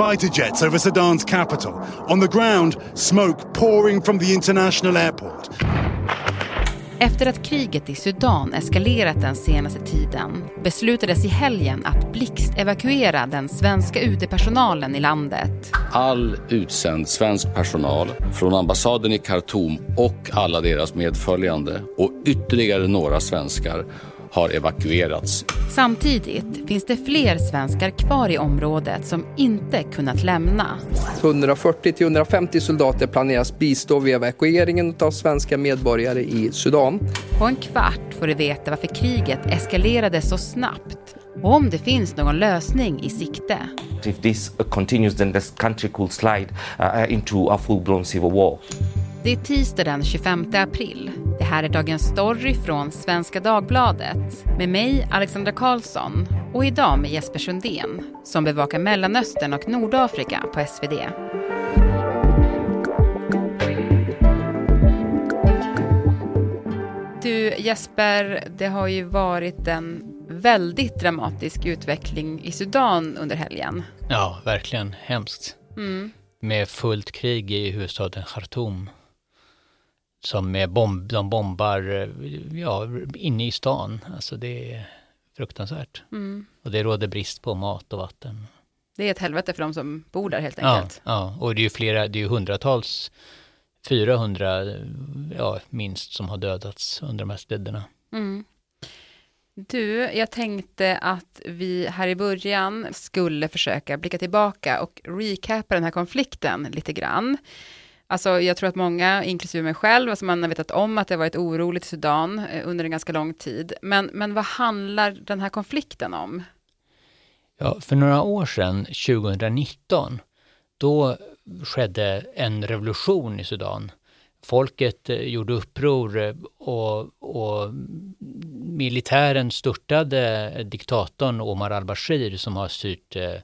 fighter jets over Sudan's capital. On the ground, smoke pouring from the international airport. Efter att kriget i Sudan eskalerat den senaste tiden beslutades i helgen att blixtevakuera den svenska UD-personalen i landet. All utsänd svensk personal från ambassaden i Khartoum och alla deras medföljande och ytterligare några svenskar har evakuerats. Samtidigt finns det fler svenskar kvar i området som inte kunnat lämna. 140-150 soldater planeras bistå vid evakueringen av svenska medborgare i Sudan. På en kvart får du veta varför kriget eskalerade så snabbt och om det finns någon lösning i sikte. If this continues then this country could slide uh, into a full-blown civil war. Det är tisdag den 25 april. Det här är Dagens Story från Svenska Dagbladet med mig, Alexandra Karlsson och idag med Jesper Sundén som bevakar Mellanöstern och Nordafrika på SvD. Du Jesper, det har ju varit en väldigt dramatisk utveckling i Sudan under helgen. Ja, verkligen hemskt. Mm. Med fullt krig i huvudstaden Khartoum som är bomb, de bombar ja, inne i stan. Alltså det är fruktansvärt. Mm. Och det råder brist på mat och vatten. Det är ett helvete för de som bor där helt enkelt. Ja, ja. och det är ju flera, det är ju hundratals, 400 ja, minst som har dödats under de här städerna. Mm. Du, jag tänkte att vi här i början skulle försöka blicka tillbaka och recapa den här konflikten lite grann. Alltså jag tror att många, inklusive mig själv, alltså man har vetat om att det har varit oroligt i Sudan eh, under en ganska lång tid. Men, men vad handlar den här konflikten om? Ja, för några år sedan, 2019, då skedde en revolution i Sudan. Folket eh, gjorde uppror eh, och, och militären störtade diktatorn Omar al-Bashir som har styrt eh,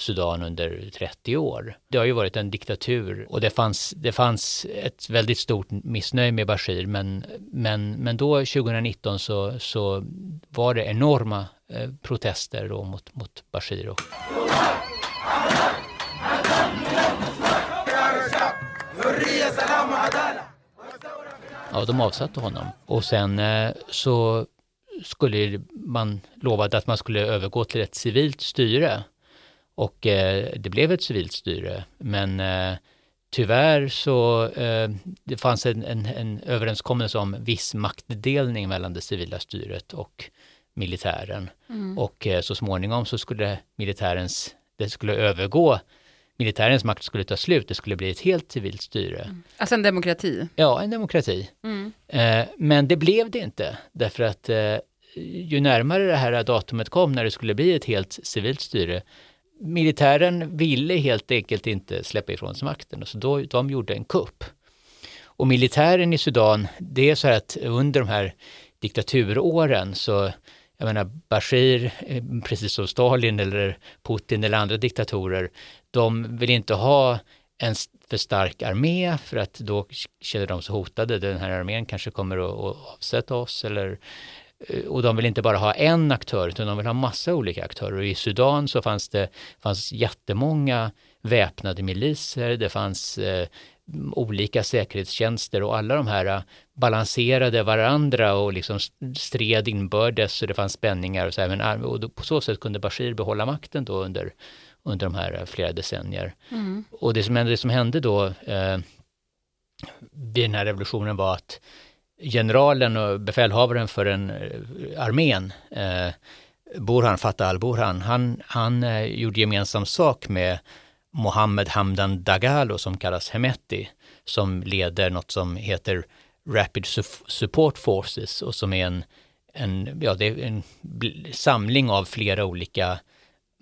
Sudan under 30 år. Det har ju varit en diktatur och det fanns, det fanns ett väldigt stort missnöje med Bashir men, men, men då 2019 så, så var det enorma eh, protester då mot, mot Bashir. Och... Ja, de avsatte honom. Och sen eh, så skulle man lovade att man skulle övergå till ett civilt styre. Och eh, det blev ett civilt styre. Men eh, tyvärr så eh, det fanns en, en, en, överenskommelse om viss maktdelning mellan det civila styret och militären. Mm. Och eh, så småningom så skulle militärens, det skulle övergå militärens makt skulle ta slut, det skulle bli ett helt civilt styre. Mm. Alltså en demokrati? Ja, en demokrati. Mm. Eh, men det blev det inte, därför att eh, ju närmare det här datumet kom när det skulle bli ett helt civilt styre, militären ville helt enkelt inte släppa ifrån sig makten, så då, de gjorde en kupp. Och militären i Sudan, det är så här att under de här diktaturåren så, jag menar Bashir, eh, precis som Stalin eller Putin eller andra diktatorer, de vill inte ha en för stark armé för att då känner de sig hotade. Den här armén kanske kommer att avsätta oss eller och de vill inte bara ha en aktör utan de vill ha massa olika aktörer. Och I Sudan så fanns det fanns jättemånga väpnade miliser, det fanns eh, olika säkerhetstjänster och alla de här eh, balanserade varandra och liksom stred inbördes och det fanns spänningar och så, här, men, och på så sätt kunde Bashir behålla makten då under, under de här eh, flera decennier. Mm. Och det som, det som hände då eh, vid den här revolutionen var att generalen och befälhavaren för den eh, armén, eh, Burhan, Fatah al-Burhan, han, han eh, gjorde gemensam sak med Mohammed Hamdan Dagalo som kallas Hemeti, som leder något som heter Rapid Support Forces och som är en, en, ja, det är en samling av flera olika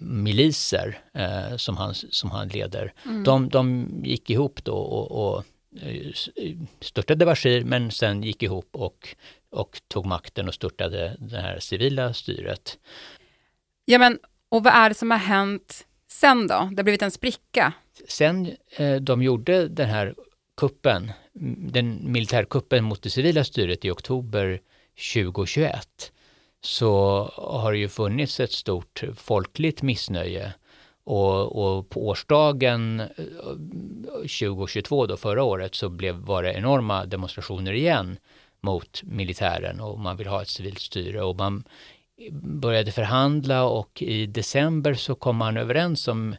miliser eh, som, han, som han leder. Mm. De, de gick ihop då och, och störtade Bashir men sen gick ihop och, och tog makten och störtade det här civila styret. Ja men, och vad är det som har hänt sen då? Det har blivit en spricka. Sen eh, de gjorde den här kuppen, den militärkuppen mot det civila styret i oktober 2021, så har det ju funnits ett stort folkligt missnöje och, och, på årsdagen eh, 2022 då förra året så blev, var det enorma demonstrationer igen mot militären och man vill ha ett civilt styre och man började förhandla och i december så kom man överens om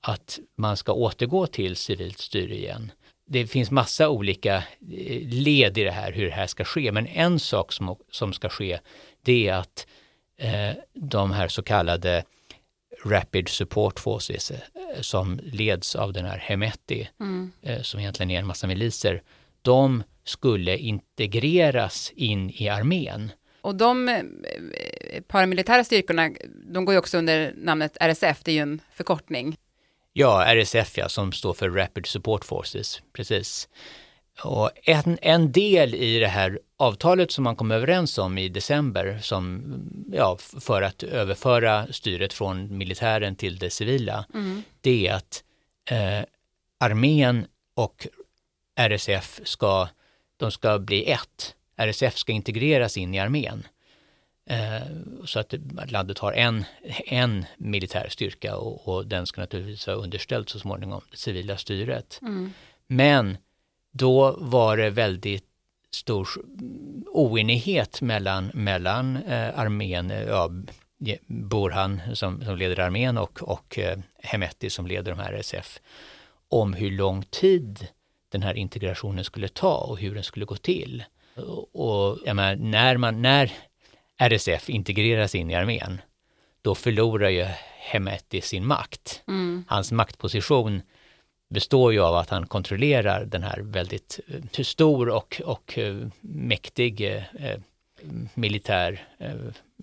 att man ska återgå till civilt styre igen. Det finns massa olika eh, led i det här, hur det här ska ske, men en sak som, som ska ske, det är att eh, de här så kallade Rapid Support Forces, eh, som leds av den här Hemeti, mm. eh, som egentligen är en massa miliser, de skulle integreras in i armén. Och de eh, paramilitära styrkorna, de går ju också under namnet RSF, det är ju en förkortning. Ja, RSF ja, som står för Rapid Support Forces, precis. Och en, en del i det här avtalet som man kom överens om i december som, ja, för att överföra styret från militären till det civila, mm. det är att eh, armén och RSF ska, de ska bli ett. RSF ska integreras in i armén. Eh, så att landet har en, en militär styrka och, och den ska naturligtvis vara underställd så småningom det civila styret. Mm. Men då var det väldigt stor oenighet mellan, mellan eh, armén, eh, ja, Burhan som, som leder armén och, och eh, Hemeti som leder de här RSF om hur lång tid den här integrationen skulle ta och hur den skulle gå till. Och, och jag menar, när, man, när RSF integreras in i armén, då förlorar ju Hemeti sin makt. Mm. Hans maktposition består ju av att han kontrollerar den här väldigt eh, stor och, och eh, mäktig eh, eh, militär eh,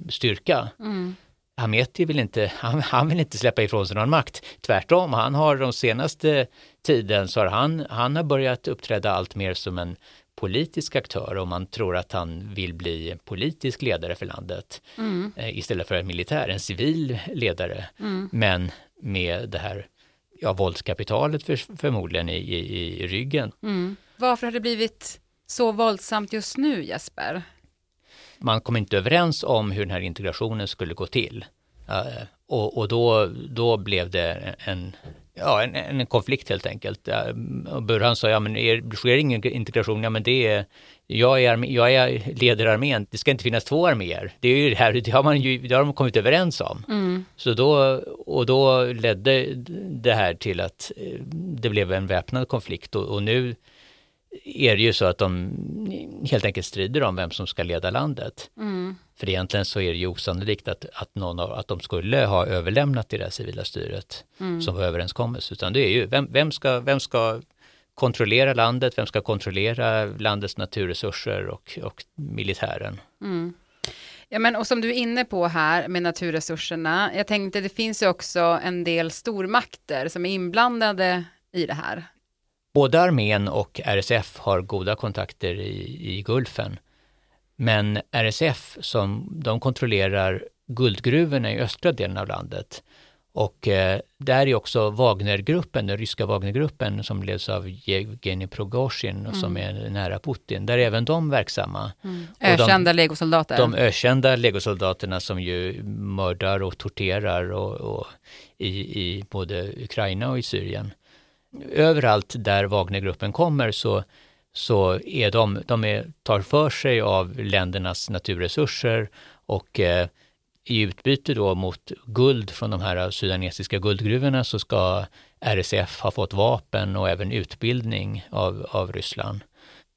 styrka. Mm. Hameti vill inte, han, han, vill inte släppa ifrån sig någon makt. Tvärtom, han har de senaste tiden så har han, han har börjat uppträda allt mer som en politisk aktör och man tror att han vill bli politisk ledare för landet mm. istället för en militär, en civil ledare. Mm. Men med det här ja, våldskapitalet för, förmodligen i, i, i ryggen. Mm. Varför har det blivit så våldsamt just nu Jesper? Man kom inte överens om hur den här integrationen skulle gå till. Uh, och, och då, då blev det en, ja, en, en konflikt helt enkelt. Burhan sa, ja men är, sker ingen integration, ja men det är, jag är, jag är leder armén, det ska inte finnas två arméer. Det är ju det här, det har man ju, det har de kommit överens om. Mm. Så då, och då ledde det här till att eh, det blev en väpnad konflikt och, och nu är det ju så att de helt enkelt strider om vem som ska leda landet. Mm. För egentligen så är det ju osannolikt att, att, någon av, att de skulle ha överlämnat det där civila styret mm. som var överenskommet, utan det är ju vem, vem, ska, vem ska kontrollera landet, vem ska kontrollera landets naturresurser och, och militären. Mm. Ja, men och som du är inne på här med naturresurserna, jag tänkte det finns ju också en del stormakter som är inblandade i det här. Både armén och RSF har goda kontakter i, i Gulfen. Men RSF, som de kontrollerar guldgruvorna i östra delen av landet, och eh, där är också Wagnergruppen, den ryska Wagnergruppen som leds av Jevgenij Prigozjin och mm. som är nära Putin. Där är även de verksamma. Mm. Ökända legosoldater. De ökända legosoldaterna som ju mördar och torterar och, och i, i både Ukraina och i Syrien. Överallt där Wagnergruppen kommer så, så är de, de är, tar för sig av ländernas naturresurser och eh, i utbyte då mot guld från de här sudanesiska guldgruvorna så ska RSF ha fått vapen och även utbildning av, av Ryssland.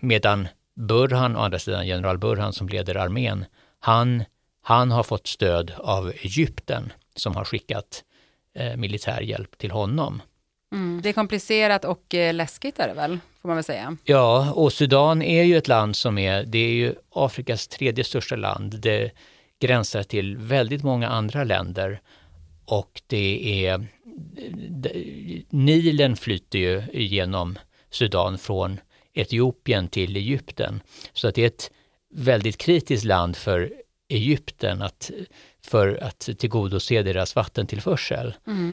Medan Burhan, å andra sidan general Burhan som leder armén, han, han har fått stöd av Egypten som har skickat eh, militär hjälp till honom. Mm. Det är komplicerat och eh, läskigt är det väl, får man väl säga. Ja, och Sudan är ju ett land som är, det är ju Afrikas tredje största land. Det, gränsar till väldigt många andra länder och det är Nilen flyter ju genom Sudan från Etiopien till Egypten. Så att det är ett väldigt kritiskt land för Egypten att, för att tillgodose deras vattentillförsel. Mm.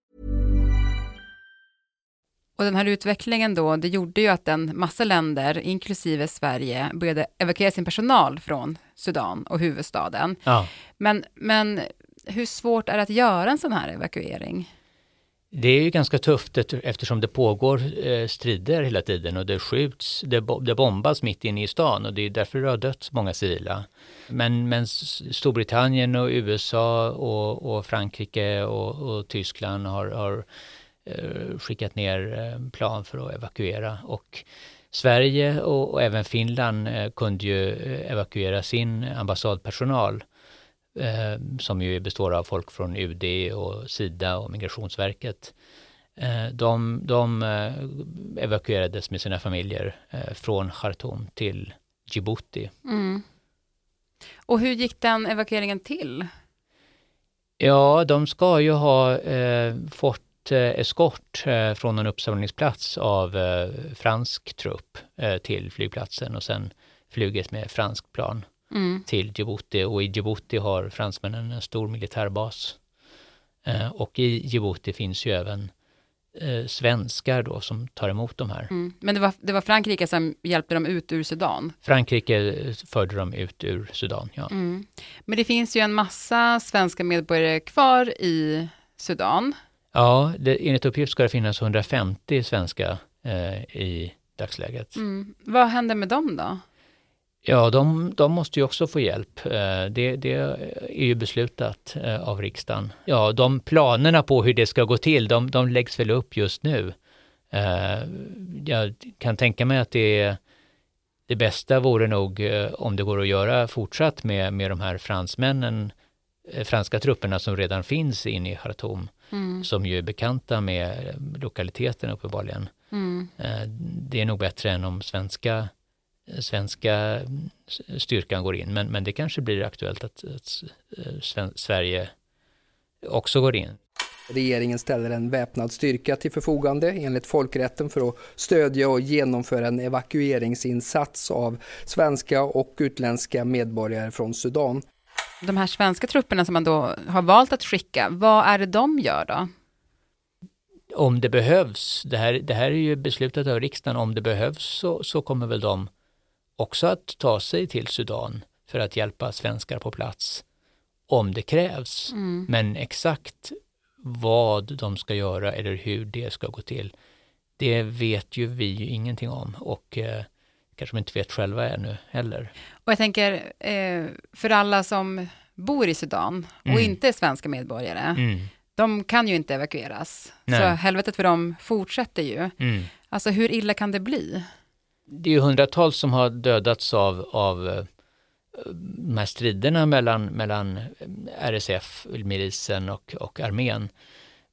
Och den här utvecklingen då, det gjorde ju att en massa länder, inklusive Sverige, började evakuera sin personal från Sudan och huvudstaden. Ja. Men, men hur svårt är det att göra en sån här evakuering? Det är ju ganska tufft eftersom det pågår eh, strider hela tiden och det skjuts, det, bombas mitt inne i stan och det är därför det har dött många civila. Men, men Storbritannien och USA och, och Frankrike och, och, Tyskland har, har skickat ner eh, plan för att evakuera och Sverige och, och även Finland kunde ju evakuera sin ambassadpersonal eh, som ju består av folk från UD och Sida och Migrationsverket. Eh, de, de eh, evakuerades med sina familjer eh, från Khartoum till Djibouti. Mm. Och hur gick den evakueringen till? Ja, de ska ju ha eh, fått eh, eskort eh, från en uppsamlingsplats av fransk trupp till flygplatsen och sen flugit med fransk plan mm. till Djibouti och i Djibouti har fransmännen en stor militärbas. Eh, och i Djibouti finns ju även eh, svenskar då som tar emot de här. Mm. Men det var, det var Frankrike som hjälpte dem ut ur Sudan? Frankrike förde dem ut ur Sudan, ja. Mm. Men det finns ju en massa svenska medborgare kvar i Sudan. Ja, det, enligt uppgift ska det finnas 150 svenska eh, i dagsläget. Mm. Vad händer med dem då? Ja, de, de måste ju också få hjälp. Eh, det, det, är ju beslutat eh, av riksdagen. Ja, de planerna på hur det ska gå till, de, de läggs väl upp just nu. Eh, jag kan tänka mig att det, det bästa vore nog om det går att göra fortsatt med, med de här fransmännen, franska trupperna som redan finns inne i Khartoum, mm. som ju är bekanta med lokaliteten uppenbarligen. Mm. Det är nog bättre än om svenska svenska styrkan går in. Men, men det kanske blir aktuellt att, att Sverige också går in. Regeringen ställer en väpnad styrka till förfogande enligt folkrätten för att stödja och genomföra en evakueringsinsats av svenska och utländska medborgare från Sudan. De här svenska trupperna som man då har valt att skicka, vad är det de gör då? Om det behövs, det här, det här är ju beslutat av riksdagen, om det behövs så, så kommer väl de också att ta sig till Sudan för att hjälpa svenskar på plats om det krävs. Mm. Men exakt vad de ska göra eller hur det ska gå till, det vet ju vi ju ingenting om och eh, kanske de inte vet själva ännu heller. Och jag tänker, eh, för alla som bor i Sudan och mm. inte är svenska medborgare, mm. de kan ju inte evakueras. Nej. Så helvetet för dem fortsätter ju. Mm. Alltså hur illa kan det bli? det är ju hundratals som har dödats av, av eh, de här striderna mellan, mellan RSF, milisen och, och armén.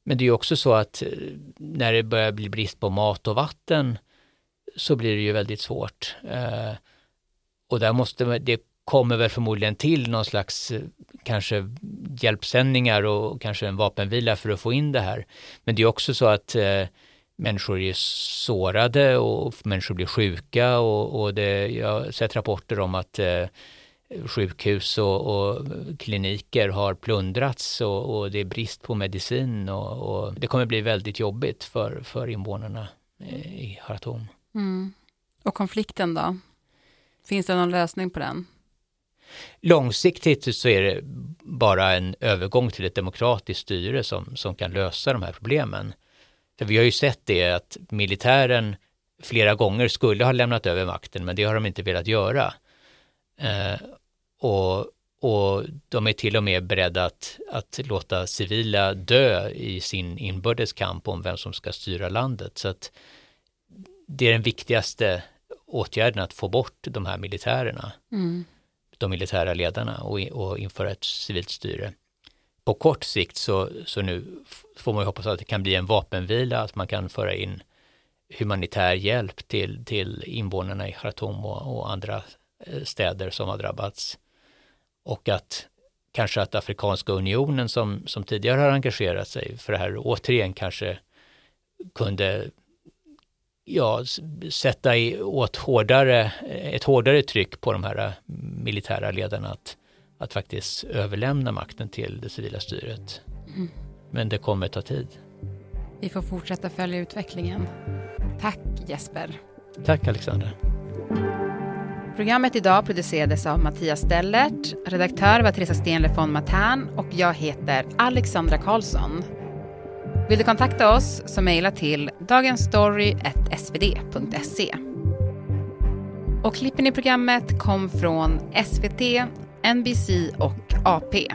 Men det är ju också så att eh, när det börjar bli brist på mat och vatten så blir det ju väldigt svårt. Eh, och där måste det kommer väl förmodligen till någon slags eh, kanske hjälpsändningar och kanske en vapenvila för att få in det här. Men det är också så att eh, människor är sårade och människor blir sjuka och, och det, jag har sett rapporter om att eh, sjukhus och, och, kliniker har plundrats och, och, det är brist på medicin och, och, det kommer bli väldigt jobbigt för, för invånarna eh, i Khartoum. Mm. Och konflikten då? Finns det någon lösning på den? Långsiktigt så är det bara en övergång till ett demokratiskt styre som, som kan lösa de här problemen. För vi har ju sett det att militären flera gånger skulle ha lämnat över makten, men det har de inte velat göra. Eh, och och de är till och med beredda att, att låta civila dö i sin inbördeskamp om vem som ska styra landet. Så att det är den viktigaste åtgärden att få bort de här militärerna, mm. de militära ledarna och, och införa ett civilt styre. På kort sikt så, så nu får man ju hoppas att det kan bli en vapenvila, att man kan föra in humanitär hjälp till, till invånarna i Khartoum och, och andra eh, städer som har drabbats. Och att kanske att Afrikanska unionen som, som tidigare har engagerat sig för det här återigen kanske kunde ja, sätta i, åt hårdare, ett hårdare tryck på de här äh, militära ledarna att, att faktiskt överlämna makten till det civila styret. Mm. Men det kommer ta tid. Vi får fortsätta följa utvecklingen. Tack Jesper. Tack Alexandra. Programmet idag producerades av Mattias Stellert, redaktör var Teresa Stenle von Matern och jag heter Alexandra Karlsson. Vill du kontakta oss så mejla till dagensstory.svd.se. Och klippen i programmet kom från SVT, NBC och AP.